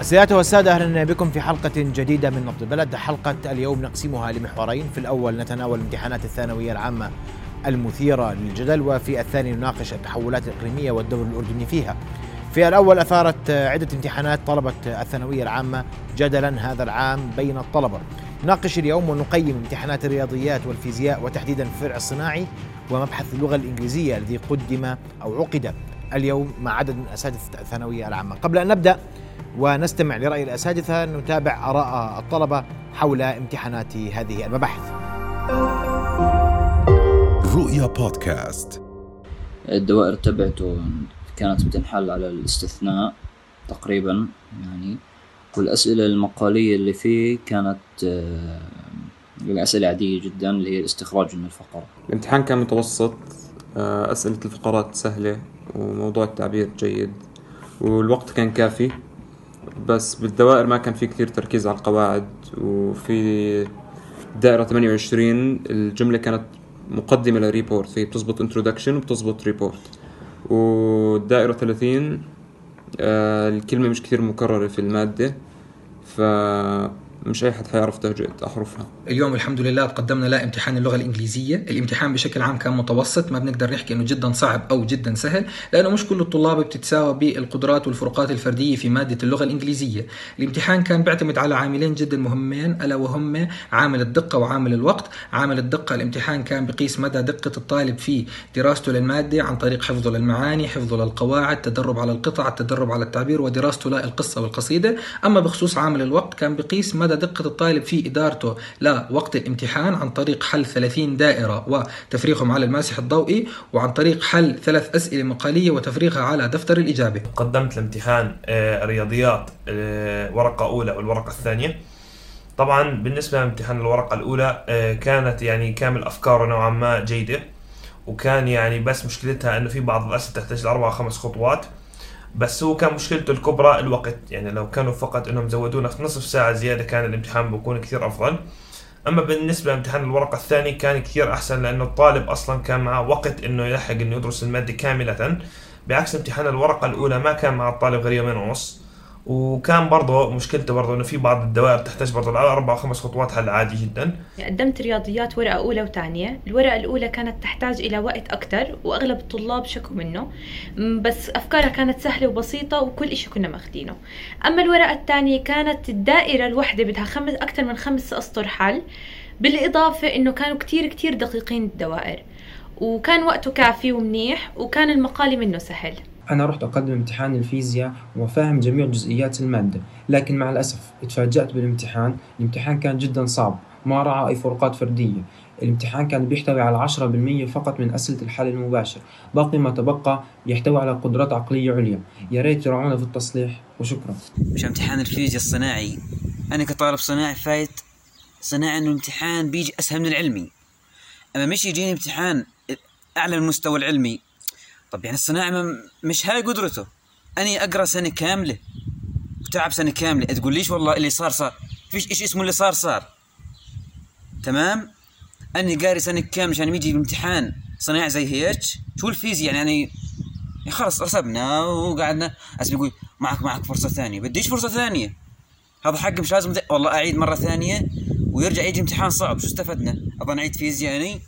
سيادة والسادة أهلا بكم في حلقة جديدة من نبض البلد. حلقة اليوم نقسمها لمحورين. في الأول نتناول امتحانات الثانوية العامة المثيرة للجدل وفي الثاني نناقش التحولات الإقليمية والدور الأردني فيها. في الأول أثارت عدة امتحانات طلبة الثانوية العامة جدلا هذا العام بين الطلبة. نناقش اليوم ونقيم امتحانات الرياضيات والفيزياء وتحديدا الفرع الصناعي ومبحث اللغة الإنجليزية الذي قدم أو عقد اليوم مع عدد من أساتذة الثانوية العامة. قبل أن نبدأ ونستمع لرأي الأساتذة نتابع آراء الطلبة حول امتحانات هذه المباحث. رؤيا بودكاست. الدوائر تبعته كانت بتنحل على الاستثناء تقريبا يعني. والأسئلة المقالية اللي فيه كانت آه، الأسئلة عادية جدا اللي هي الاستخراج من الفقرة. الامتحان كان متوسط آه، أسئلة الفقرات سهلة وموضوع التعبير جيد والوقت كان كافي. بس بالدوائر ما كان في كثير تركيز على القواعد وفي دائرة 28 الجملة كانت مقدمة ل report هي بتزبط introduction وبتزبط report والدائرة 30 آه الكلمة مش كثير مكررة في المادة ف مش أي حد حيعرف تهجئ احرفها اليوم الحمد لله تقدمنا لامتحان اللغة الإنجليزية. الامتحان بشكل عام كان متوسط ما بنقدر نحكي إنه جدا صعب أو جدا سهل لأنه مش كل الطلاب بتتساوى بالقدرات والفروقات الفردية في مادة اللغة الإنجليزية. الامتحان كان بيعتمد على عاملين جدا مهمين ألا وهم عامل الدقة وعامل الوقت. عامل الدقة الامتحان كان بقيس مدى دقة الطالب في دراسته للمادة عن طريق حفظه للمعاني حفظه للقواعد تدرب على القطع التدرب على التعبير ودراسته للقصه والقصيدة. أما بخصوص عامل الوقت كان بقيس مدى دقة الطالب في إدارته. لوقت الامتحان عن طريق حل 30 دائرة وتفريغهم على الماسح الضوئي وعن طريق حل ثلاث أسئلة مقالية وتفريغها على دفتر الإجابة. قدمت الامتحان آه، رياضيات آه، ورقة أولى والورقة الثانية. طبعا بالنسبة لامتحان الورقة الأولى آه، كانت يعني كامل أفكاره نوعا ما جيدة وكان يعني بس مشكلتها إنه في بعض الأسئلة تحتاج لأربع خمس خطوات. بس هو كان مشكلته الكبرى الوقت. يعني لو كانوا فقط إنهم زودونا نصف ساعة زيادة كان الامتحان بيكون كثير أفضل. أما بالنسبة لامتحان الورقة الثاني كان كثير أحسن لأنه الطالب أصلا كان معه وقت إنه يلحق إنه يدرس المادة كاملة. بعكس امتحان الورقة الأولى ما كان مع الطالب غير يومين ونص. وكان برضه مشكلته برضه إنه في بعض الدوائر تحتاج برضه أربع أو خمس خطوات حل عادي جدا. قدمت رياضيات ورقة أولى وثانية. الورقة الأولى كانت تحتاج إلى وقت أكثر وأغلب الطلاب شكوا منه. بس أفكارها كانت سهلة وبسيطة وكل شيء كنا ماخذينه أما الورقة الثانية كانت الدائرة الواحدة بدها خمس أكثر من خمس أسطر حل. بالإضافة إنه كانوا كثير كثير دقيقين الدوائر. وكان وقته كافي ومنيح وكان المقال منه سهل. أنا رحت أقدم امتحان الفيزياء وفاهم جميع جزئيات المادة لكن مع الأسف اتفاجأت بالامتحان. الامتحان كان جدا صعب ما راعى أي فروقات فردية. الامتحان كان بيحتوي على عشرة بالمية فقط من أسئلة الحل المباشر. باقي ما تبقى يحتوي على قدرات عقلية عليا. يا ريت يراعونا في التصليح وشكرا. مش امتحان الفيزياء الصناعي. أنا كطالب صناعي فايت صناعي إنه الامتحان بيجي أسهل من العلمي. أما مش يجيني امتحان أعلى المستوى العلمي طب يعني الصناعي مش هاي قدرته. أني أقرأ سنة كاملة وتعب سنة كاملة. تقول ليش والله اللي صار صار؟ فيش إيش اسمه اللي صار صار. تمام؟ أني قاري سنة كاملة عشان يجي الامتحان صناعي زي هيك. شو الفيزياء يعني؟ يعني خلص رسبنا وقعدنا. بس بيقول معك معك فرصة ثانية. بديش فرصة ثانية. هذا حق مش لازم والله أعيد مرة ثانية ويرجع يجي امتحان صعب. شو استفدنا؟ أظن أعيد فيزياء يعني.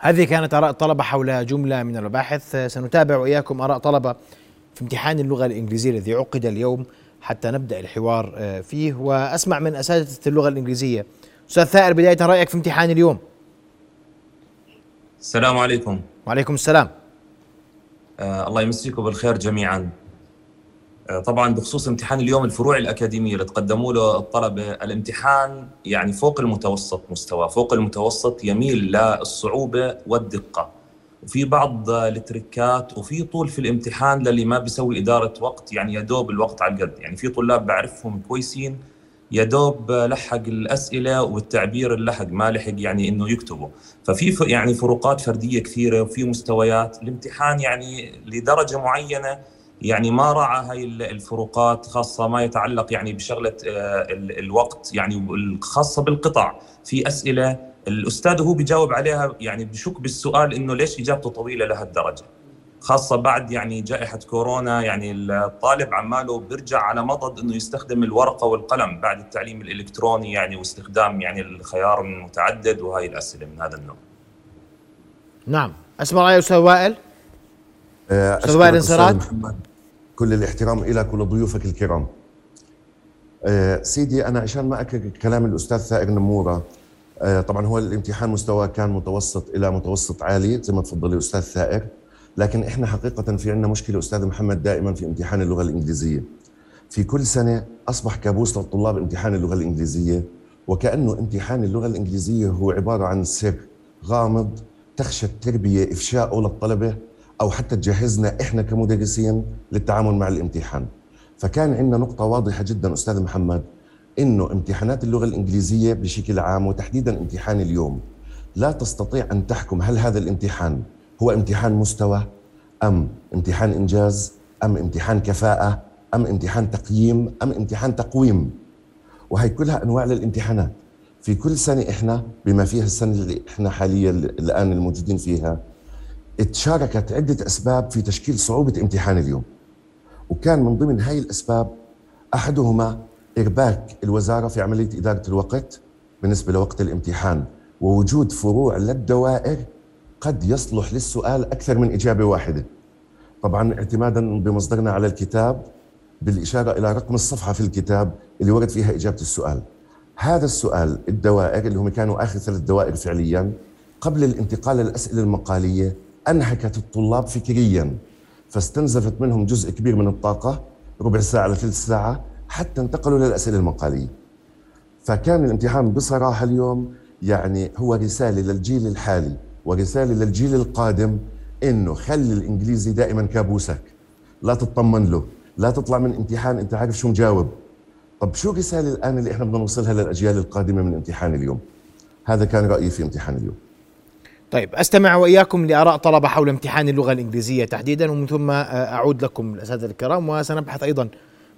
هذه كانت آراء الطلبة حول جملة من المباحث. سنتابع وإياكم آراء طلبة في امتحان اللغة الإنجليزية الذي عقد اليوم حتى نبدأ الحوار آه، فيه. وأسمع من أساتذة اللغة الإنجليزية. أستاذ ثائر بداية رأيك في امتحان اليوم. السلام عليكم. وعليكم السلام. آه الله يمسيكم بالخير جميعا. طبعا بخصوص امتحان اليوم الفروع الأكاديمية اللي تقدموا له الطلبة الامتحان يعني فوق المتوسط مستوى فوق المتوسط يميل للصعوبة والدقة. وفي بعض التركات وفي طول في الامتحان للي ما بيسوي إدارة وقت يعني يا دوب الوقت على القد. يعني في طلاب بعرفهم كويسين يا دوب لحق الأسئلة والتعبير اللحق ما لحق يعني إنه يكتبوا. ففي يعني فروقات فردية كثيرة وفي مستويات. الامتحان يعني لدرجة معينة يعني ما راعى هاي الفروقات خاصة ما يتعلق يعني بشغلة آه، الوقت يعني الخاصه بالقطع في أسئلة الأستاذ هو بيجاوب عليها يعني بشك بالسؤال إنه ليش إجابته طويلة لهالدرجة؟ خاصة بعد يعني جائحة كورونا يعني الطالب عماله بيرجع على مضض إنه يستخدم الورقة والقلم بعد التعليم الإلكتروني يعني واستخدام يعني الخيار المتعدد وهي الأسئلة من هذا النوع. نعم. أسمع رأي أستاذ وائل؟ آه، أستاذ وائل انصراط. كل الاحترام لك ولضيوفك الكرام. آه، سيدي أنا عشان ما أكرر كلام الأستاذ ثائر نمورة آه، طبعا هو الامتحان مستوى كان متوسط إلى متوسط عالي زي ما تفضل الأستاذ ثائر. لكن إحنا حقيقة في عندنا مشكلة أستاذ محمد دائما في امتحان اللغة الإنجليزية. في كل سنة أصبح كابوس للطلاب امتحان اللغة الإنجليزية وكأنه امتحان اللغة الإنجليزية هو عبارة عن سر غامض تخشى التربية إفشاؤه للطلبة أو حتى تجهزنا إحنا كمدرسين للتعامل مع الامتحان. فكان عندنا نقطة واضحة جدا أستاذ محمد إنه امتحانات اللغة الإنجليزية بشكل عام وتحديدا امتحان اليوم لا تستطيع أن تحكم هل هذا الامتحان هو امتحان مستوى أم امتحان إنجاز أم امتحان كفاءة أم امتحان تقييم أم امتحان تقويم. وهي كلها أنواع للامتحانات. في كل سنة إحنا بما فيها السنة اللي إحنا حاليا الآن الموجودين فيها تشاركت عدة أسباب في تشكيل صعوبة امتحان اليوم. وكان من ضمن هاي الأسباب أحدهما إرباك الوزارة في عملية إدارة الوقت بالنسبة لوقت الامتحان ووجود فروع للدوائر قد يصلح للسؤال أكثر من إجابة واحدة. طبعا اعتمادا بمصدرنا على الكتاب بالإشارة إلى رقم الصفحة في الكتاب اللي ورد فيها إجابة السؤال. هذا السؤال الدوائر اللي هم كانوا آخر ثلاث دوائر فعليا قبل الانتقال للأسئلة المقالية أنهكت الطلاب فكريا فاستنزفت منهم جزء كبير من الطاقة ربع ساعة لثلث ساعة حتى انتقلوا للأسئلة المقالية. فكان الامتحان بصراحة اليوم يعني هو رسالة للجيل الحالي ورسالة للجيل القادم إنه خلي الإنجليزي دائما كابوسك. لا تطمن له لا تطلع من امتحان أنت عارف شو مجاوب. طب شو الرسالة الآن اللي إحنا بدنا نوصلها للأجيال القادمة من امتحان اليوم؟ هذا كان رأيي في امتحان اليوم. طيب أستمع وإياكم لآراء طلبة حول امتحان اللغة الإنجليزية تحديدا ومن ثم آه، أعود لكم الأساتذة الكرام وسنبحث أيضا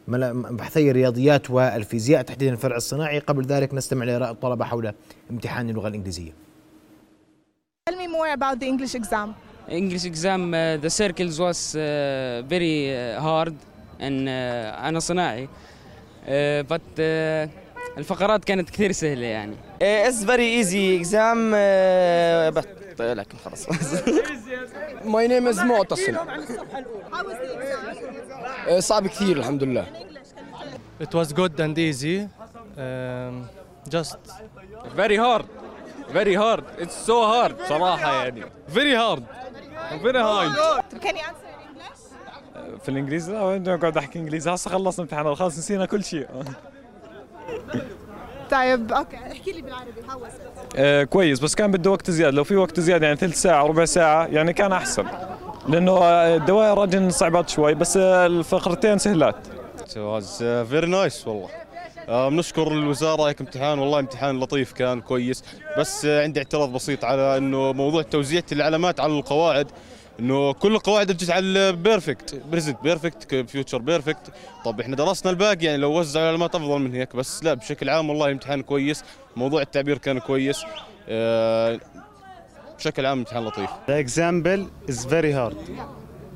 بحثي الرياضيات والفيزياء تحديدا الفرع الصناعي. قبل ذلك نستمع لآراء الطلبة حول امتحان اللغة الإنجليزية. Tell me more about the English exam. English exam, uh, the circles was uh, very uh, hard and uh, أنا صناعي. Uh, but uh, الفقرات كانت كثير سهلة يعني. It's very easy exam uh, but لكن خلاص. My name is معتصم صعب كثير الحمد لله. It was good and easy. Um, just very hard. Very hard. It's so hard. صراحة يعني. Very hard. Very hard. Can you answer in English? في الإنجليزي؟ لا وين اقعد احكي إنجليزي؟ هسه خلصنا امتحانات خلاص نسينا كل شيء. طيب أوكي احكي لي بالعربي? آه كويس بس كان بده وقت زيادة. لو في وقت زيادة يعني ثلث ساعة ربع ساعة يعني كان أحسن. لأنه آه، الدوائر اجن صعبات شوي بس آه، الفقرتين سهلات. Uh, very nice والله. آه، بنشكر الوزارة هيك امتحان والله امتحان لطيف كان كويس. بس آه، عندي اعتراض بسيط على إنه موضوع توزيع العلامات على القواعد إنه كل القواعد بتجي على ال perfect present perfect future perfect طب إحنا درسنا الباقي يعني لو وزعوا العلامات افضل من هيك بس. لا بشكل عام والله الامتحان كويس موضوع التعبير كان كويس. آه، بشكل عام امتحان لطيف. The example is very hard.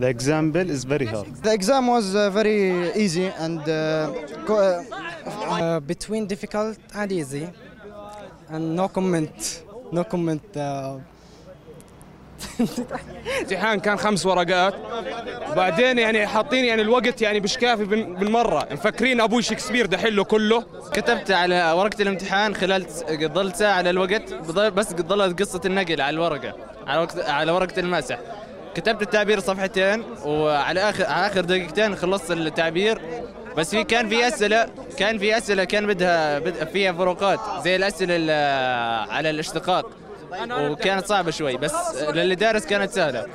The example is very hard. The exam was uh, very easy and uh, co- Uh, between difficult and easy and no comment no comment uh, امتحان كان خمس ورقات. وبعدين يعني حاطين يعني الوقت يعني مش كافي بال- بالمرة مفكرين أبوي شكسبير ده حله كله. كتبت على ورقة الامتحان خلال ضل ساعة على الوقت بس ضلت قصة النقل على الورقة على وقت على ورقة المسح كتبت التعبير صفحتين وعلى اخر على آخر دقيقتين خلصت التعبير. بس في كان في اسئله كان في أسئلة كان بدها بد- فيها فروقات زي الأسئلة ال- على الاشتقاق. وكانت صعبة شوي بس للي دارس كانت سهلة.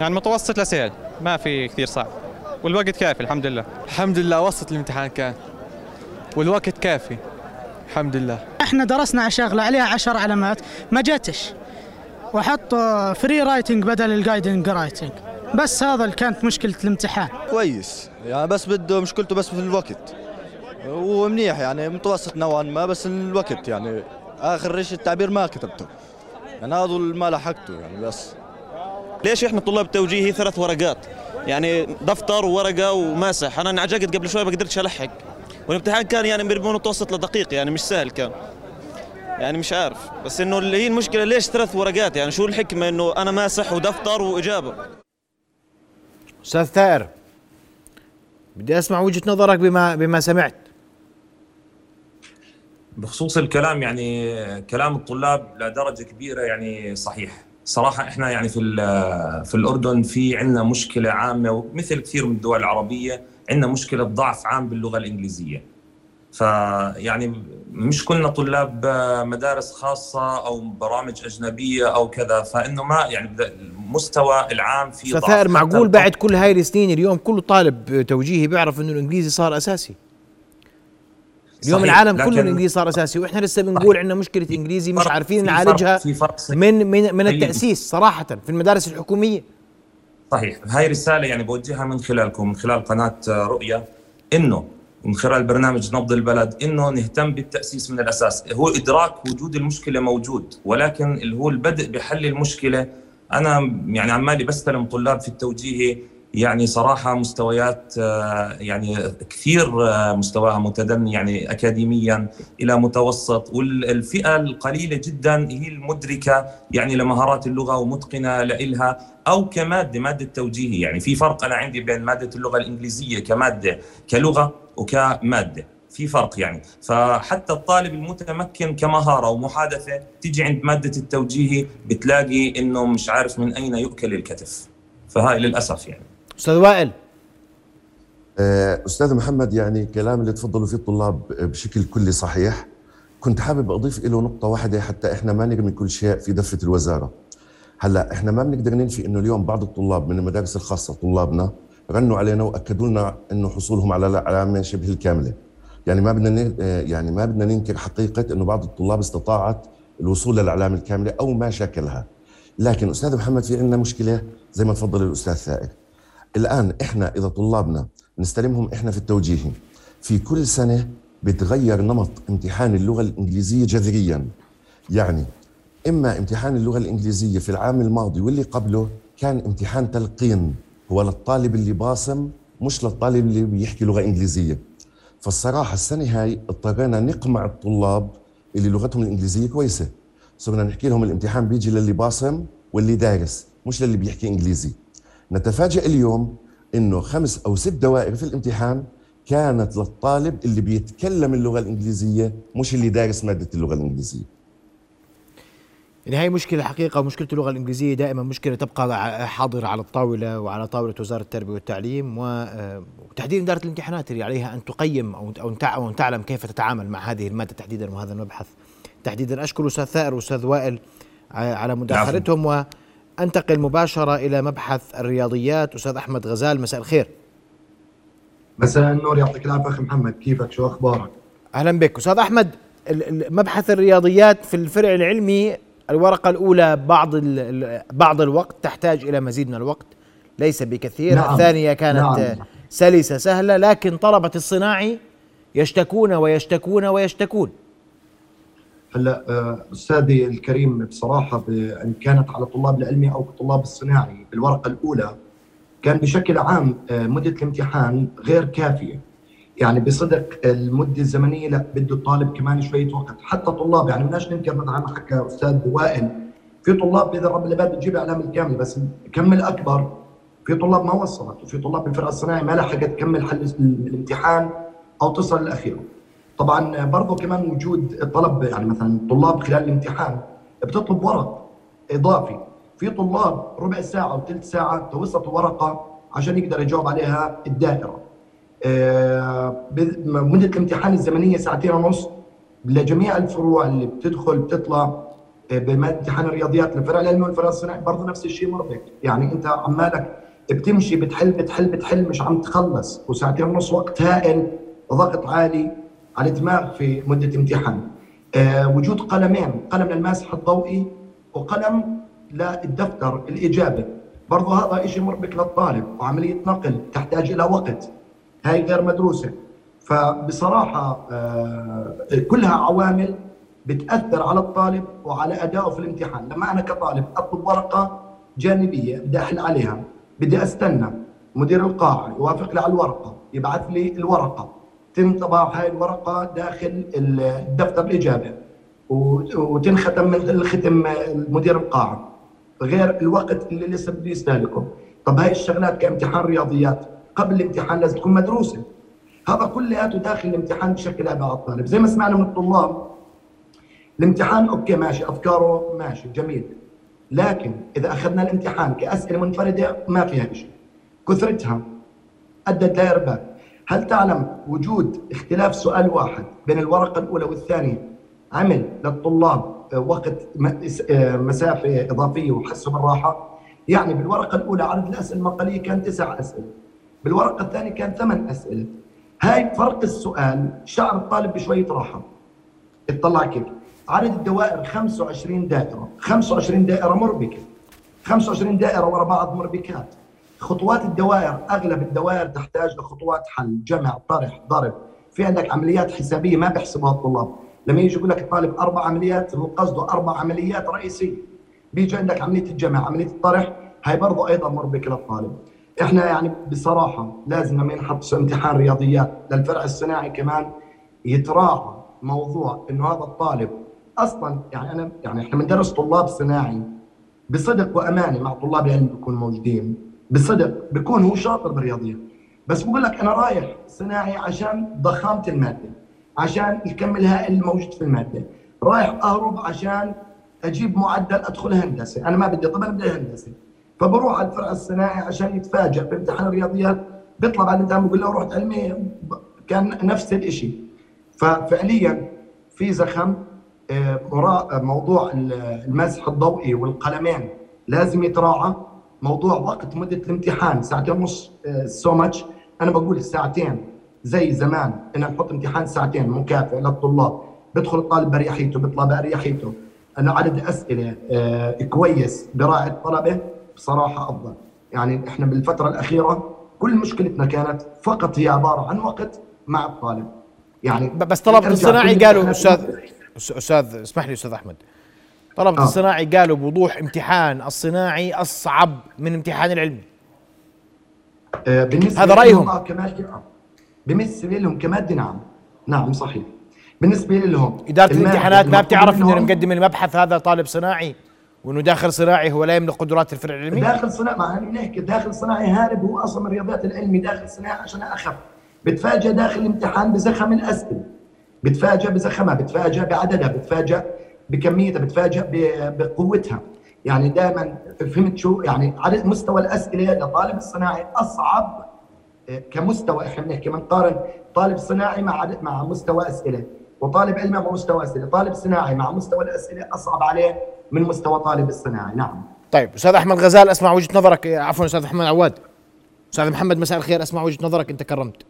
يعني متوسط لسهل ما في كثير صعب. والوقت كافي الحمد لله. الحمد لله وسط الامتحان كان. والوقت كافي الحمد لله. إحنا درسنا على شغلة عليها عشر علامات ما جتش وحطوا free writing بدل ال guided writing بس هذا اللي كانت مشكلة الامتحان. كويس. يعني بس بده مشكلته بس في الوقت. ومنيح يعني متوسط نوعا ما بس الوقت يعني. آخر شيء التعبير ما كتبته. يعني هذا ما لحقته يعني بس. ليش إحنا طلاب التوجيهي ثلاث ورقات؟ يعني دفتر وورقة وماسح أنا انعجقت قبل شوي ما قدرتش ألحق. والامتحان كان يعني من متوسط لدقيق يعني مش سهل كان. يعني مش عارف. بس إنه هي المشكلة ليش ثلاث ورقات؟ يعني شو الحكمة إنه أنا ماسح ودفتر وإجابة؟ أستاذ ثائر بدي أسمع وجهة نظرك بما بما سمعت. بخصوص الكلام يعني كلام الطلاب لدرجة كبيرة يعني صحيح. صراحة إحنا يعني في في الأردن في عندنا مشكلة عامة ومثل كثير من الدول العربية عندنا مشكلة ضعف عام باللغة الإنجليزية. فيعني مش كلنا طلاب مدارس خاصة أو برامج أجنبية أو كذا فإنه ما يعني المستوى العام في ضعف. معقول بعد كل هاي السنين اليوم كل طالب توجيهي بيعرف إنه الإنجليزي صار أساسي. اليوم صحيح، العالم كله الإنجليزي صار أساسي وإحنا لسه بنقول عندنا مشكلة إنجليزي مش عارفين نعالجها من من من طيب. التأسيس صراحة في المدارس الحكومية. صحيح. هاي رسالة يعني بوجهها من خلالكم من خلال قناة رؤية إنه من خلال برنامج نبض البلد إنه نهتم بالتأسيس من الأساس. هو إدراك وجود المشكلة موجود ولكن اللي هو البدء بحل المشكلة أنا يعني عمالي بستلم طلاب في التوجيهي يعني صراحة مستويات آه، يعني كثير آه، مستواها متدني يعني أكاديميا إلى متوسط. والفئة القليلة جدا هي المدركة يعني لمهارات اللغة ومتقنة لإلها أو كمادة مادة توجيهي يعني في فرق أنا عندي بين مادة اللغة الإنجليزية كمادة كلغة وكمادة. في فرق يعني. فحتى الطالب المتمكن كمهارة ومحادثة تيجي عند مادة التوجيهي بتلاقي إنه مش عارف من أين يؤكل الكتف. فهاي للأسف يعني. أستاذ وائل. آه، أستاذ محمد يعني كلام اللي تفضلوا فيه الطلاب بشكل كلي صحيح. كنت حابب أضيف له نقطة واحدة حتى إحنا ما نرمي كل شيء في دفة الوزارة. هلأ إحنا ما بنقدر ننفي إنه اليوم بعض الطلاب من المدارس الخاصة طلابنا رنوا علينا وأكدوا لنا إنه حصولهم على العلامه شبه الكاملة. يعني ما بدنا آه، يعني ما بدنا ننكر حقيقة إنه بعض الطلاب استطاعت الوصول للعلامه الكاملة أو ما شكلها لكن أستاذ محمد في عندنا مشكلة زي ما تفضل الأستاذ ثائر الآن إحنا إذا طلابنا نستلمهم إحنا في التوجيهي في كل سنة بتغير نمط امتحان اللغة الإنجليزية جذريا. يعني إما امتحان اللغة الإنجليزية في العام الماضي واللي قبله كان امتحان تلقين هو للطالب اللي باصم مش للطالب اللي بيحكي لغة إنجليزية. فالصراحة السنة هاي اضطرينا نقمع الطلاب اللي لغتهم الإنجليزية كويسة. صرنا نحكي لهم الامتحان بيجي للي باصم واللي دارس مش للي بيحكي إنجليزي. نتفاجئ اليوم إنه خمس أو ست دوائر في الامتحان كانت للطالب اللي بيتكلم اللغة الإنجليزية مش اللي دارس مادة اللغة الإنجليزية. يعني هي مشكلة حقيقة ومشكلة اللغة الإنجليزية دائما مشكلة تبقى حاضرة على الطاولة وعلى طاولة وزارة التربية والتعليم و- آه، وتحديدا إدارة الامتحانات اللي عليها أن تقيم أو أن تعلم كيف تتعامل مع هذه المادة تحديدا وهذا المبحث. تحديدا أشكر أستاذ ثائر وأستاذ وائل على مداخلتهم وأنتقل مباشرة إلى مبحث الرياضيات. أستاذ أحمد غزال مساء الخير. مساء النور يعطيك العافية أخي محمد. كيفك؟ شو أخبارك؟ أهلا بك. أستاذ أحمد مبحث الرياضيات في الفرع العلمي الورقة الأولى بعض بعض الوقت تحتاج إلى مزيد من الوقت. ليس بكثير. نعم. الثانية كانت نعم. سلسة سهلة لكن طلبه الصناعي يشتكون ويشتكون ويشتكون. هلا آه، أستاذي الكريم بصراحة ان كانت على طلاب العلمي أو طلاب الصناعي بالورقة الأولى كان بشكل عام آه، مدة الامتحان غير كافية. يعني بصدق المدة الزمنية لا بده الطالب كمان شوية وقت. حتى طلاب يعني بدناش ننكر مثلا ما حكى أستاذ وائل في طلاب باذن رب العباد بتجيب إعلام الكامل بس الكم الأكبر في طلاب ما وصلت وفي طلاب بالفرقة الصناعي ما لحقت تكمل حل الامتحان أو تصل للاخيره طبعا برضه كمان وجود الطلب يعني مثلا طلاب خلال الامتحان بتطلب ورق إضافي. في طلاب ربع ساعة أو ثلث ساعة توسط الورقة عشان يقدر يجاوب عليها الدائرة. آه، مدة الامتحان الزمنية ساعتين ونص لجميع الفروع اللي بتدخل بتطلع آه، بماده امتحان الرياضيات الفرع العلمي والفرع الصناعي برضه نفس الشيء مربك يعني أنت عمالك بتمشي بتحل بتحل بتحل مش عم تخلص. وساعتين ونص وقت هائل ضغط عالي الدماغ في مدة امتحان. آه، وجود قلمين قلم للماسح الضوئي وقلم للدفتر الاجابه برضه هذا شيء مربك للطالب وعملية نقل تحتاج إلى وقت. هاي غير مدروسة. فبصراحة آه، كلها عوامل بتأثر على الطالب وعلى أدائه في الامتحان. لما أنا كطالب أطلب ورقة جانبية بدي أحل عليها بدي أستنى مدير القاعة يوافق لي على الورقة يبعث لي الورقة. تنطبع هاي الورقة داخل الدفتر الإجابة وتنختم من الختم مدير القاعة غير الوقت اللي لسه بده يستهلكه طب هاي الشغلات كامتحان رياضيات قبل الامتحان لازم تكون مدروسة. هذا كلياته داخل الامتحان بشكل عبء على الطالب زي ما سمعنا من الطلاب الامتحان okay ماشي أفكاره ماشي جميل. لكن إذا أخذنا الامتحان كأسئلة منفردة ما فيها شيء. كثرتها أدت لارباك هل تعلم وجود اختلاف سؤال واحد بين الورقة الأولى والثانية؟ عمل للطلاب وقت مسافه إضافية وحسوا بالراحه يعني بالورقة الأولى عدد الاسئله المقالية كان تسع أسئلة. بالورقة الثانية كان ثمان أسئلة. هاي فرق السؤال شعر الطالب بشوية راحة. اطلع كيف. عدد الدوائر 25 دائرة. 25 دائرة مربكه 25 دائرة ورا بعض مربكات خطوات الدوائر أغلب الدوائر تحتاج لخطوات حل جمع طرح ضرب. في عندك عمليات حسابية ما بيحسبوها الطلاب. لما يجي يقول لك الطالب أربع عمليات هو قصده أربع عمليات رئيسية. بيجي عندك عملية الجمع عملية الطرح هاي برضه أيضا مربكه للطالب. إحنا يعني بصراحة لازم لما ينحط امتحان رياضيات للفرع الصناعي كمان يتراعى موضوع إنه هذا الطالب أصلا يعني أنا يعني إحنا بندرس طلاب صناعي بصدق وأمانة مع طلاب العلم بيكون موجودين. بصدق بيكون هو شاطر بالرياضيات بس بقول لك أنا رايح صناعي عشان ضخامة المادة عشان الكم الهائل الموجود في المادة. رايح أهرب عشان أجيب معدل أدخل هندسة. أنا ما بدي طب أنا بدي هندسة. فبروح على الفرع الصناعي عشان يتفاجئ بامتحان الرياضيات. بيطلع بعد الامتحان بقول له رحت علمي. كان نفس الشيء ففعليا في زخم آه، موضوع المسح الضوئي والقلمين. لازم يتراعى. موضوع وقت مدة الامتحان ساعتين ونص سو ماتش أنا بقول الساعتين زي زمان ان نحط امتحان ساعتين مكافئ للطلاب بدخل الطالب باريحيته بيطلع باريحيته أنا عدد أسئلة آه، كويس براعي الطلبه بصراحة أفضل. يعني إحنا بالفترة الأخيرة كل مشكلتنا كانت فقط هي عبارة عن وقت مع الطالب. يعني بس طلبه الصناعي قالوا أستاذ أستاذ اسمح لي أستاذ أحمد طلبة آه. الصناعي قالوا بوضوح امتحان الصناعي أصعب من امتحان العلمي. آه بالنسبة هذا رأيهم. كمادة بالنسبة لهم كمادة نعم. نعم صحيح. بالنسبة لهم إدارة الامتحانات ما بتعرف إنه مقدم المبحث هذا طالب صناعي وإنه داخل صناعي هو لا يملك قدرات الفرع العلمي؟ داخل صناعي ما نحكي داخل صناعي هارب هو أصلا من الرياضيات العلمي داخل صناعي عشان أخف. بتفاجئ داخل الامتحان بزخم الأسئلة. بتفاجئ بزخمها بتفاجئ بعددها بتفاجئ بكميتها بتفاجئ بقوتها يعني دائما فهمت شو يعني عدد مستوى الأسئلة لطالب الصناعي أصعب آه، كمستوى إحنا بنحكي بنقارن طالب صناعي مع مع مستوى أسئلة وطالب علمي مع مستوى أسئلة، طالب صناعي مع مستوى الأسئلة أصعب عليه من مستوى طالب الصناعي، نعم. طيب أستاذ أحمد غزال أسمع وجهة نظرك عفوا أستاذ محمد عواد. أستاذ محمد مساء الخير أسمع وجهة نظرك انت كرمت.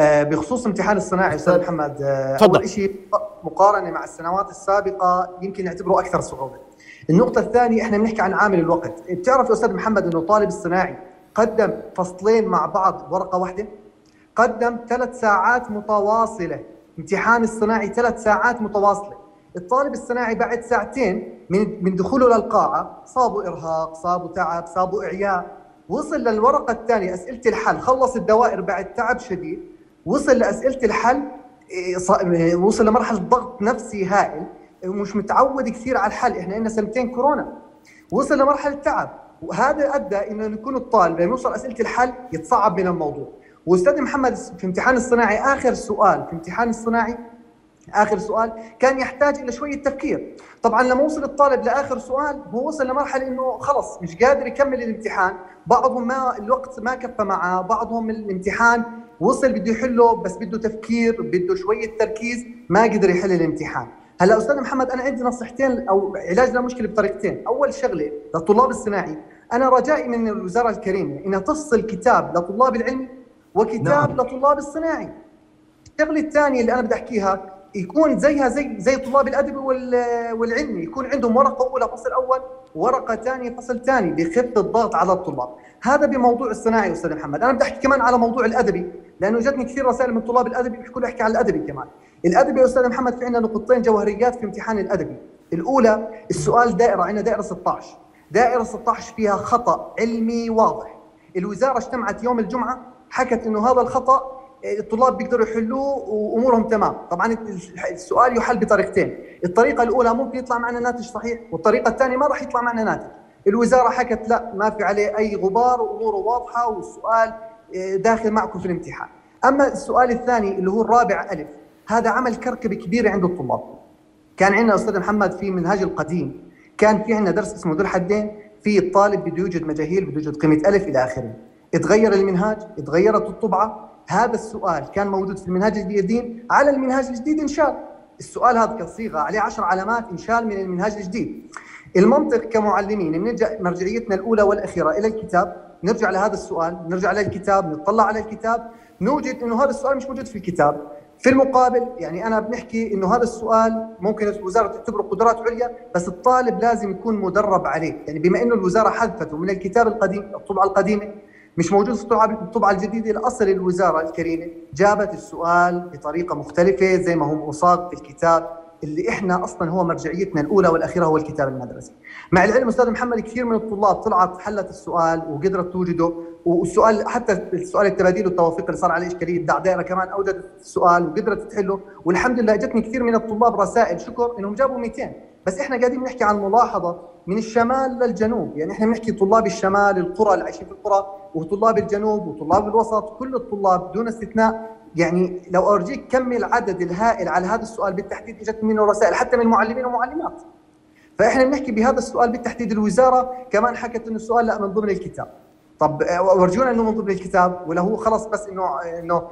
بخصوص امتحان الصناعي أستاذ محمد. آه، أول شيء مقارنة مع السنوات السابقة يمكن نعتبره أكثر صعوبة. النقطة الثانية إحنا بنحكي عن عامل الوقت، بتعرف يا أستاذ محمد إنه طالب الصناعي قدم فصلين مع بعض ورقة واحدة؟ قدم ثلاث ساعات متواصلة. امتحان الصناعي ثلاث ساعات متواصلة. الطالب الصناعي بعد ساعتين من من دخوله للقاعة صابوا إرهاق صابوا تعب صابوا إعياء. وصل للورقة الثانية أسئلة الحل خلص الدوائر بعد تعب شديد. وصل لأسئلة الحل إيه، وصل لمرحلة ضغط نفسي هائل ومش متعود كثير على الحل. إحنا لنا سنتين كورونا. وصل لمرحلة تعب. وهذا أدى انه يكون الطالب لما يوصل أسئلة الحل يتصعب من الموضوع. وأستاذ محمد في امتحان الصناعي آخر سؤال في امتحان الصناعي آخر سؤال كان يحتاج إلى شوية تفكير. طبعا لما وصل الطالب لآخر سؤال هو وصل لمرحلة إنه خلص مش قادر يكمل الامتحان. بعضهم ما الوقت ما كفى معه بعضهم الامتحان وصل بده يحله بس بده تفكير بده شوية تركيز ما قدر يحل الامتحان. هلأ أستاذ محمد أنا عندي نصيحتين أو علاج للمشكله بطريقتين. أول شغلة للطلاب الصناعي أنا رجائي من الوزارة الكريمة إنها تفصل كتاب لطلاب العلم وكتاب نعم. لطلاب الصناعي. الشغلة الثانية اللي أنا بدي أحكيها يكون زيها زي زي طلاب الادبي والعلمي يكون عندهم ورقة أولى فصل أول ورقة ثانية فصل ثاني بخف الضغط على الطلاب. هذا بموضوع الصناعي أستاذ محمد. أنا بدي أحكي كمان على موضوع الأدبي لأنه جتني كثير رسائل من طلاب الأدبي بيحكوا لي أحكي على الأدبي كمان. الأدبي أستاذ محمد في عندنا نقطتين جوهريات في امتحان الأدبي. الأولى السؤال دائرة عندنا دائرة 16 دائرة 16 فيها خطأ علمي واضح. الوزارة اجتمعت يوم الجمعة حكت إنه هذا الخطأ الطلاب بيقدروا يحلوه وأمورهم تمام. طبعا السؤال يحل بطريقتين. الطريقة الأولى ممكن يطلع معنا ناتج صحيح والطريقة الثانية ما راح يطلع معنا ناتج. الوزارة حكت لا ما في عليه أي غبار واموره واضحة والسؤال آه، داخل معكم في الامتحان. أما السؤال الثاني اللي هو الرابع ألف. هذا عمل كركبه كبيره عند الطلاب. كان عندنا أستاذ محمد في منهاج القديم. كان في عندنا درس اسمه ذو الحدين في الطالب بده يوجد مجاهيل بده يوجد قيمة ألف إلى آخره. اتغير المنهاج اتغيرت الطبعة. هذا السؤال كان موجود في المنهاج القديم على المنهاج الجديد انشال السؤال هذا كصيغه عليه عشر علامات انشال من المنهاج الجديد. المنطق كمعلمين بنرجع مرجعيتنا الأولى والأخيرة إلى الكتاب نرجع لهذا السؤال نرجع للكتاب نطلع على الكتاب نوجد إنه هذا السؤال مش موجود في الكتاب. في المقابل يعني أنا بنحكي إنه هذا السؤال ممكن الوزارة تعتبره قدرات عليا بس الطالب لازم يكون مدرب عليه. يعني بما إنه الوزارة حذفته من الكتاب القديم الطبعة القديمة مش موجود في الطبعه الجديدة الاصل الوزارة الكريمة جابت السؤال بطريقة مختلفة زي ما هو مصاغ في الكتاب. اللي إحنا أصلا هو مرجعيتنا الأولى والأخيرة هو الكتاب المدرسي. مع العلم أستاذ محمد كثير من الطلاب طلعت حلت السؤال وقدرت توجده والسؤال حتى السؤال التباديل والتوافيق اللي صار عليه إشكالية دائرة كمان أوجدت السؤال وقدرت تحله. والحمد لله اجتني كثير من الطلاب رسائل شكر إنهم جابوا 200 بس إحنا قاعدين نحكي عن ملاحظة من الشمال للجنوب. يعني إحنا بنحكي طلاب الشمال القرى اللي عايشين في القرى وطلاب الجنوب وطلاب الوسط كل الطلاب دون استثناء يعني لو أرجيك كم العدد الهائل على هذا السؤال بالتحديد إجت منه رسائل حتى من معلمين ومعلمات. فإحنا بنحكي بهذا السؤال بالتحديد الوزارة كمان حكت إنه السؤال لا من ضمن الكتاب. طب ورجونا إنه من ضمن الكتاب ولا هو خلص بس إنه إنه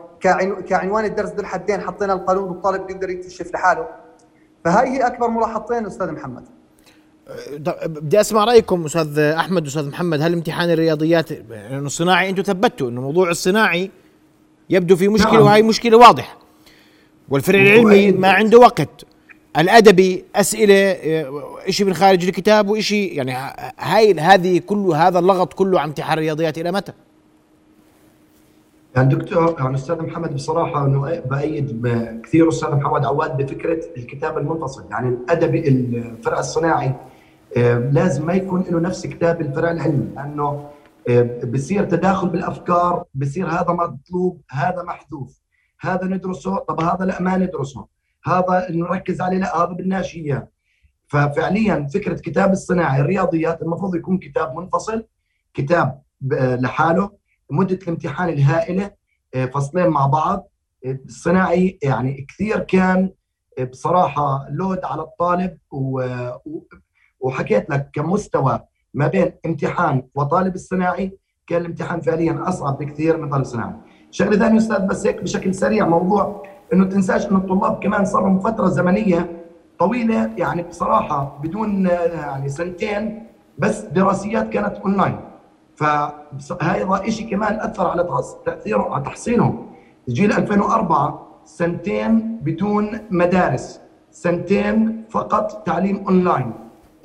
كعنوان الدرس ذو الحدين حطينا القانون والطالب بيقدر يكتشف لحاله. فهاي هي أكبر ملاحظتين أستاذ محمد. بدي أسمع رأيكم أستاذ أحمد واستاذ محمد. هل امتحان الرياضيات يعني الصناعي أنتم ثبتوا إنه موضوع الصناعي يبدو في مشكلة نعم. وهي مشكلة واضحة والفرع العلمي ما عنده وقت الادبي أسئلة آه، شيء من خارج الكتاب وشيء يعني هاي هذه كل هذا اللغط كله عم امتحان الرياضيات إلى متى؟ يعني دكتور يعني أستاذ محمد بصراحة انه بأيد كثير أستاذ محمد عواد بفكرة الكتاب المنفصل يعني الادبي الفرع الصناعي آه، لازم ما يكون له نفس كتاب الفرع العلمي لأنه بصير تداخل بالأفكار بصير هذا مطلوب هذا محذوف. هذا ندرسه طب هذا لا ما ندرسه. هذا نركز عليه لا هذا بدناش اياه ففعليا فكرة كتاب الصناعي الرياضيات المفروض يكون كتاب منفصل كتاب لحاله مدة الامتحان الهائلة آه، فصلين مع بعض. الصناعي يعني كثير كان بصراحة لود على الطالب وحكيت لك كمستوى ما بين امتحان وطالب الصناعي كان الامتحان فعليا أصعب بكثير من طالب الصناعي. شغلة ثانية أستاذ بس هيك بشكل سريع موضوع إنه تنساش إنه الطلاب كمان صار لهم فترة زمنية طويلة يعني بصراحة بدون يعني سنتين بس دراسيات كانت اونلاين. فهذا شيء كمان أثر على تأثيره على تحصيلهم. جيل 2004 سنتين بدون مدارس، سنتين فقط تعليم اونلاين.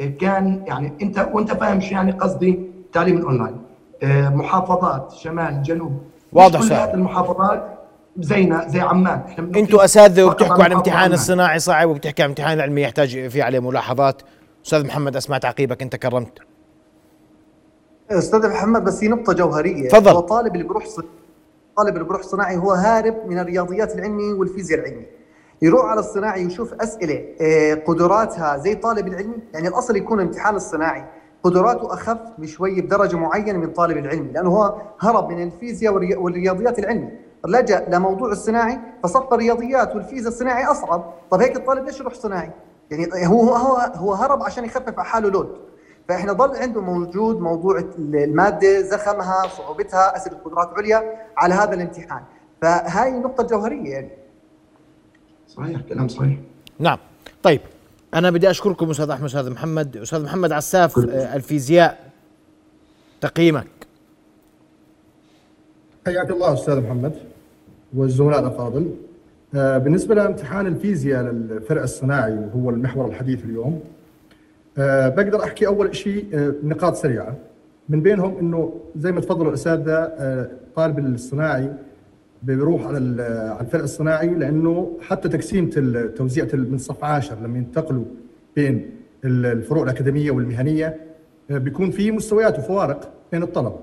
كان يعني انت وانت فاهم شو يعني قصدي تعليم الأونلاين. آه، محافظات شمال جنوب. واضح كل المحافظات زينا زي عمان. أنتوا اساتذه وبتحكوا عن امتحان الصناعي صعب وبتحكي عن امتحان العلمي يحتاج في عليه ملاحظات. أستاذ محمد اسمع تعقيبك أنت كرمت. أستاذ محمد بس هي نقطة جوهرية. تفضل. هو طالب اللي بيروح طالب اللي بيروح صناعي هو هارب من الرياضيات العلمي والفيزياء العلمي يروح على الصناعي ويشوف أسئلة آه، قدراتها زي طالب العلمي يعني الأصل يكون امتحان الصناعي. قدراته أخف بشوي بدرجة معينة من طالب العلمي لأنه هو هرب من الفيزياء والرياضيات العلمي. لجأ لموضوع الصناعي فصف الرياضيات والفيزياء الصناعي أصعب. طب هيك الطالب ليش يروح صناعي؟ يعني هو هو هو هرب عشان يخفف على حاله لود. فإحنا ضل عنده موجود موضوع المادة زخمها صعوبتها أسئلة قدرات عليا على هذا الامتحان. فهاي النقطه الجوهريه يعني. صحيح كلام صحيح. نعم. طيب أنا بدي أشكركم أستاذ أحمد أستاذ محمد أستاذ محمد عساف آه، الفيزياء. تقييمك. حياك الله أستاذ محمد والزملاء الأفاضل. آه، بالنسبة لامتحان الفيزياء للفرع الصناعي وهو المحور الحديث اليوم آه، بقدر أحكي أول شيء نقاط سريعة. من بينهم إنه زي ما تفضلوا الاساتذه طالب الصناعي بيروح على على الفرع الصناعي لأنه حتى تقسيمة توزيعة من صف 10 لما ينتقلوا بين ال- الفروع الأكاديمية والمهنية آه، بيكون في مستويات وفوارق بين الطلبة.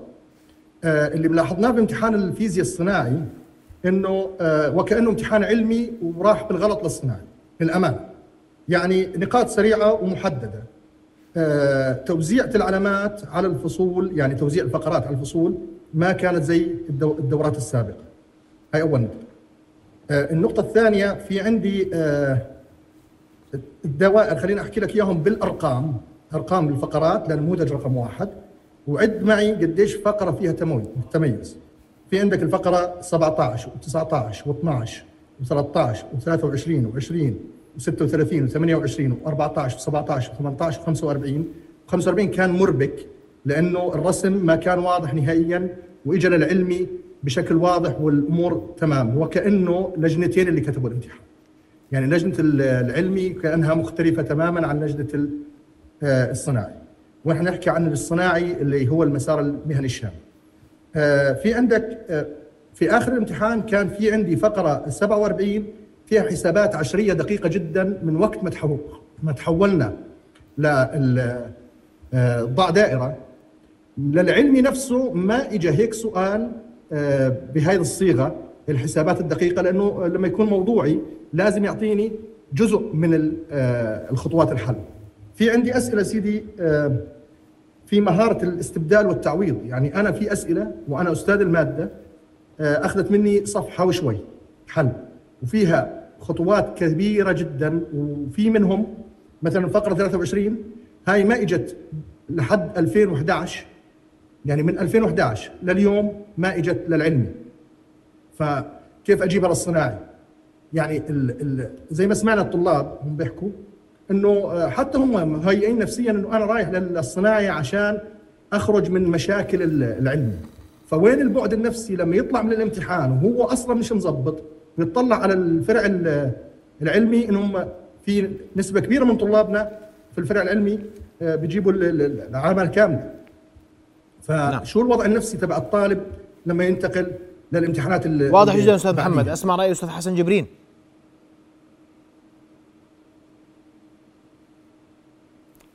آه، اللي ملاحظناه بامتحان الفيزياء الصناعي إنه آه، وكأنه امتحان علمي وراح بالغلط للصناعي للأمانة. يعني نقاط سريعة ومحددة. آه، توزيع العلامات على الفصول يعني توزيع الفقرات على الفصول ما كانت زي الدو- الدورات السابقة. هاي أول نقطة. آه، النقطة الثانية في عندي آه، الدوائر خليني أحكي لك إياهم بالأرقام أرقام الفقرات للنموذج رقم واحد وعد معي قديش فقرة فيها تميز. في عندك الفقرة 17 و19 و12 و13 و23 و20 و36 و28 و14 و17 و18 و45 45 كان مربك لأنه الرسم ما كان واضح نهائيا واجى للعلمي بشكل واضح والأمور تمام وكأنه لجنتين اللي كتبوا الامتحان. يعني لجنة ال- العلمي كأنها مختلفة تماما عن لجنة آه، الصناعي. ونحن نحكي عن الصناعي اللي هو المسار المهني الشامل. آه، في عندك آه، في آخر الامتحان كان في عندي فقرة 47 فيها حسابات عشرية دقيقة جدا من وقت ما ما تحولنا لضع دائرة للعلمي نفسه ما اجى هيك سؤال بهذه الصيغة الحسابات الدقيقة لأنه لما يكون موضوعي لازم يعطيني جزء من آه، الخطوات الحل. في عندي أسئلة سيدي آه، في مهارة الاستبدال والتعويض، يعني أنا في أسئلة وأنا أستاذ المادة آه، أخذت مني صفحة وشوي حل. وفيها خطوات كبيرة جدا وفي منهم مثلا فقرة 23 هاي ما إجت لحد 2011 يعني من 2011 لليوم ما إجت للعلمي فكيف اجيبها للصناعي يعني ال ال زي ما سمعنا الطلاب هم بيحكوا إنه آه، حتى هم مهيئين نفسيا إنه أنا رايح للصناعي عشان أخرج من مشاكل ال- العلمي فوين البعد النفسي لما يطلع من الامتحان وهو أصلا مش مزبط ويطلع على الفرع ال- العلمي انهم في نسبة كبيرة من طلابنا في الفرع العلمي آه، بيجيبوا ال- ال- العلامه الكامله فشو الوضع النفسي تبع الطالب لما ينتقل للامتحانات ال- واضح جدا أستاذ؟ محمد. أسمع رأي أستاذ حسن جبرين.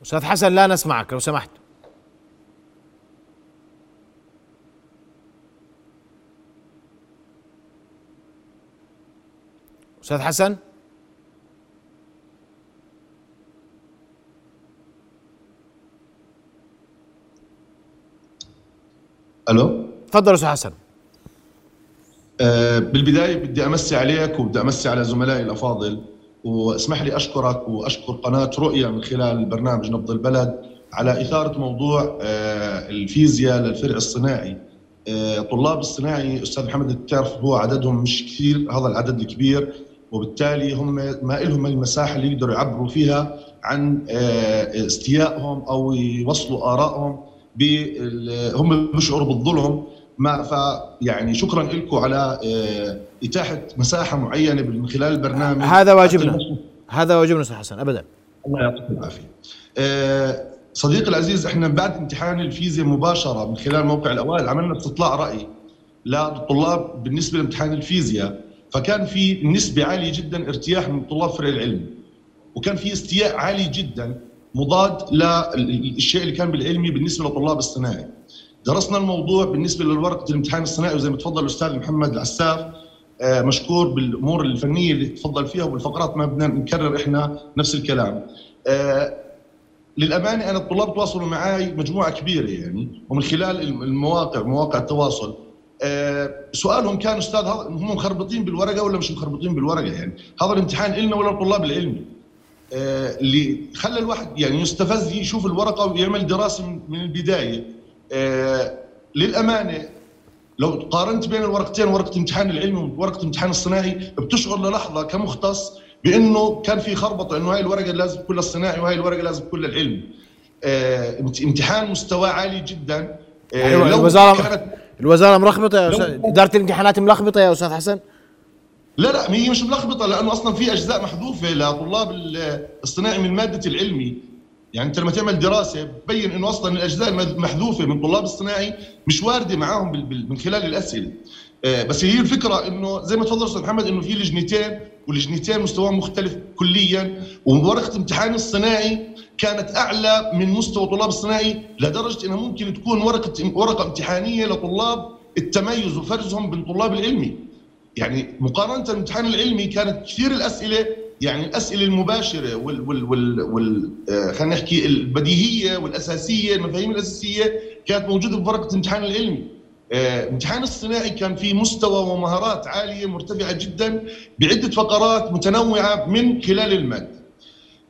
أستاذ حسن لا نسمعك لو سمحت. أستاذ حسن؟ ألو؟ تفضل أستاذ حسن. آه، بالبداية بدي أمسي عليك وبدي أمسي على زملائي الأفاضل واسمح لي أشكرك وأشكر قناة رؤيا من خلال برنامج نبض البلد على إثارة موضوع آه، الفيزياء للفرع الصناعي. آه، طلاب الصناعي أستاذ محمد بتعرف هو عددهم مش كثير هذا العدد الكبير وبالتالي هم ما لهم المساحة اللي يقدروا يعبروا فيها عن آه، استيائهم أو يوصلوا آرائهم هم بيشعروا بالظلم. ما ف يعني شكرا لكم على آه، إتاحة مساحة معينة من خلال البرنامج هذا واجبنا. هذا واجبنا أستاذ حسن ابدا. الله يعطيك العافية. آه، صديقي العزيز إحنا بعد امتحان الفيزياء مباشرة من خلال موقع الأوائل عملنا استطلاع رأي للطلاب بالنسبة لامتحان الفيزياء فكان في نسبة عالية جدا ارتياح من طلاب فرع العلم وكان في استياء عالي جدا مضاد للشيء اللي كان بالعلمي بالنسبة لطلاب الصناعي. درسنا الموضوع بالنسبة لورقه الامتحان الصناعي وزي ما تفضل الأستاذ محمد العساف آه، مشكور بالأمور الفنية اللي تفضل فيها وبالفقرات ما بدنا نكرر إحنا نفس الكلام. آه، للأمانة أنا الطلاب تواصلوا معي مجموعة كبيرة يعني ومن خلال المواقع مواقع التواصل آه، سؤالهم كان أستاذ هم مخربطين بالورقة ولا مش مخربطين بالورقة يعني هذا الامتحان لنا ولا الطلاب العلمي اللي خلى الواحد يعني يستفز يشوف الورقة ويعمل دراسة من- البداية. آه، للأمانة لو قارنت بين الورقتين ورقة امتحان العلمي وورقة امتحان الصناعي بتشعر للحظة كمختص بأنه كان في خربطة إنه هاي الورقة لازم تكون للصناعي وهاي الورقة لازم تكون للعلمي. آه، امت- امتحان مستواه عالي جدا. آه، أيوة لو الوزاره كانت الوزارة ملخبطه يا أستاذ إدارة الامتحانات ملخبطه يا أستاذ حسن؟ لا لا هي مش ملخبطة لأنه أصلا في أجزاء محذوفة لطلاب ال- الصناعي من مادة العلمي. يعني أنت لما تعمل دراسة بتبين إنه أصلا الأجزاء المحذوفه من طلاب الصناعي مش واردة معاهم من خلال الأسئلة. آه، بس هي الفكرة إنه زي ما تفضل أستاذ محمد إنه في لجنتين واللجنتين مستواهم مختلف كليا وورقه امتحان الصناعي كانت أعلى من مستوى طلاب الصناعي لدرجة إنها ممكن تكون ورقة ورقة امتحانية لطلاب التميز وفرزهم بين طلاب العلمي. يعني مقارنة الامتحان العلمي كانت كثير الأسئلة يعني الأسئلة المباشرة وال وال وال, وال آه خلينا نحكي البديهية والأساسية المفاهيم الأساسية كانت موجودة بورقه الامتحان العلمي آه، امتحان الصناعي كان في مستوى ومهارات عالية مرتفعة جدا بعدة فقرات متنوعة من خلال المادة.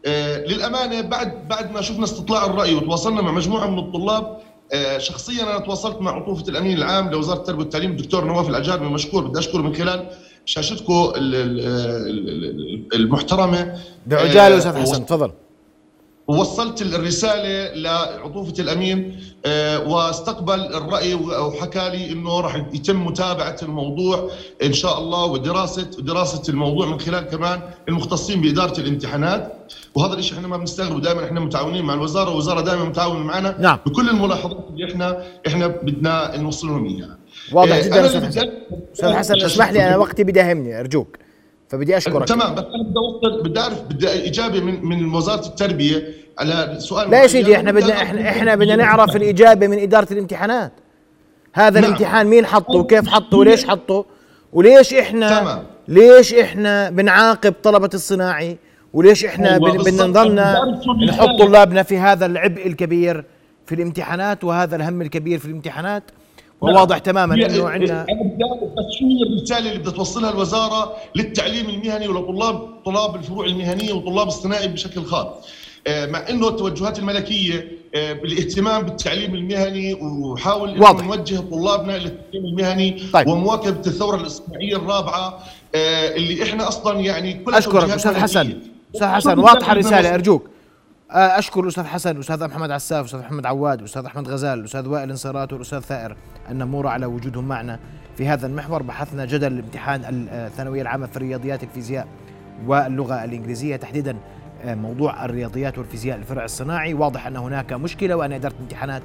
آه، للأمانة بعد بعد ما شفنا استطلاع الرأي وتواصلنا مع مجموعة من الطلاب شخصيا أنا تواصلت مع عطوفة الأمين العام لوزارة التربية والتعليم الدكتور نواف العجاربي مشكور بدي اشكره من خلال شاشتكم المحترمة. بعجالة أستاذ حسن تفضل. ووصلت الرسالة لعطوفة الأمين آه، واستقبل الرأي وحكى لي إنه راح يتم متابعة الموضوع إن شاء الله ودراسة دراسة الموضوع من خلال كمان المختصين بإدارة الامتحانات. وهذا الشيء إحنا ما بنستغرب دائما إحنا متعاونين مع الوزارة والوزارة دائما متعاونة معنا نعم. بكل الملاحظات اللي إحنا إحنا بدنا نوصل لهم إياها. واضح جدا أستاذ حسن. أستاذ حسن اسمح لي أنا وقتي بداهمني أرجوك. فبدي أشكرك. تمام بس أنا بدي أوصل بدي أعرف بدي إجابة من من وزارة التربية على سؤال لا يا سيدي إحنا بدنا إحنا إحنا بدنا نعرف الإجابة من إدارة الامتحانات. هذا نعم. الامتحان مين حطه؟ وكيف حطه؟ وليش حطه؟ وليش إحنا تمام. ليش إحنا بنعاقب طلبة الصناعي؟ وليش إحنا بدنا نضلنا نحط طلابنا في هذا العبء الكبير في الامتحانات وهذا الهم الكبير في الامتحانات؟ وواضح تماما إنه عندنا بس شو هي الرسالة اللي بدها توصلها الوزارة للتعليم المهني ولطلاب طلاب الفروع المهنية وطلاب الصناعي بشكل خاص. آه، مع إنه التوجهات الملكية آه، بالاهتمام بالتعليم المهني وحاول إنه نوجه طلابنا للتعليم المهني طيب. ومواكبة الثورة الاصطناعيه الرابعة آه، اللي إحنا أصلا يعني كل أشكرك أستاذ حسن. أستاذ حسن واضحة الرسالة أرجوك. أشكر الأستاذ حسن الأستاذ محمد عساف الأستاذ محمد عواد الأستاذ أحمد غزال الأستاذ وائل انصارات والأستاذ ثائر النموره على وجودهم معنا في هذا المحور. بحثنا جدل الامتحان الثانوية العامة في الرياضيات الفيزياء واللغة الإنجليزية تحديدا موضوع الرياضيات والفيزياء الفرع الصناعي. واضح أن هناك مشكلة وأن إدارة الامتحانات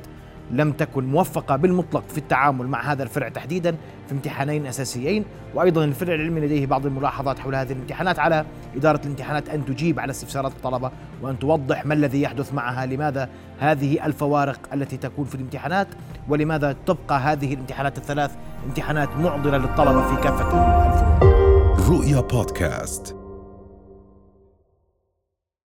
لم تكن موفقة بالمطلق في التعامل مع هذا الفرع تحديدا في امتحانين أساسيين. وأيضا الفرع العلمي لديه بعض الملاحظات حول هذه الامتحانات على إدارة الامتحانات أن تجيب على استفسارات الطلبة وأن توضح ما الذي يحدث معها. لماذا هذه الفوارق التي تكون في الامتحانات؟ ولماذا تبقى هذه الامتحانات الثلاث امتحانات معضلة للطلبة في كافة الفروع رؤيا بودكاست.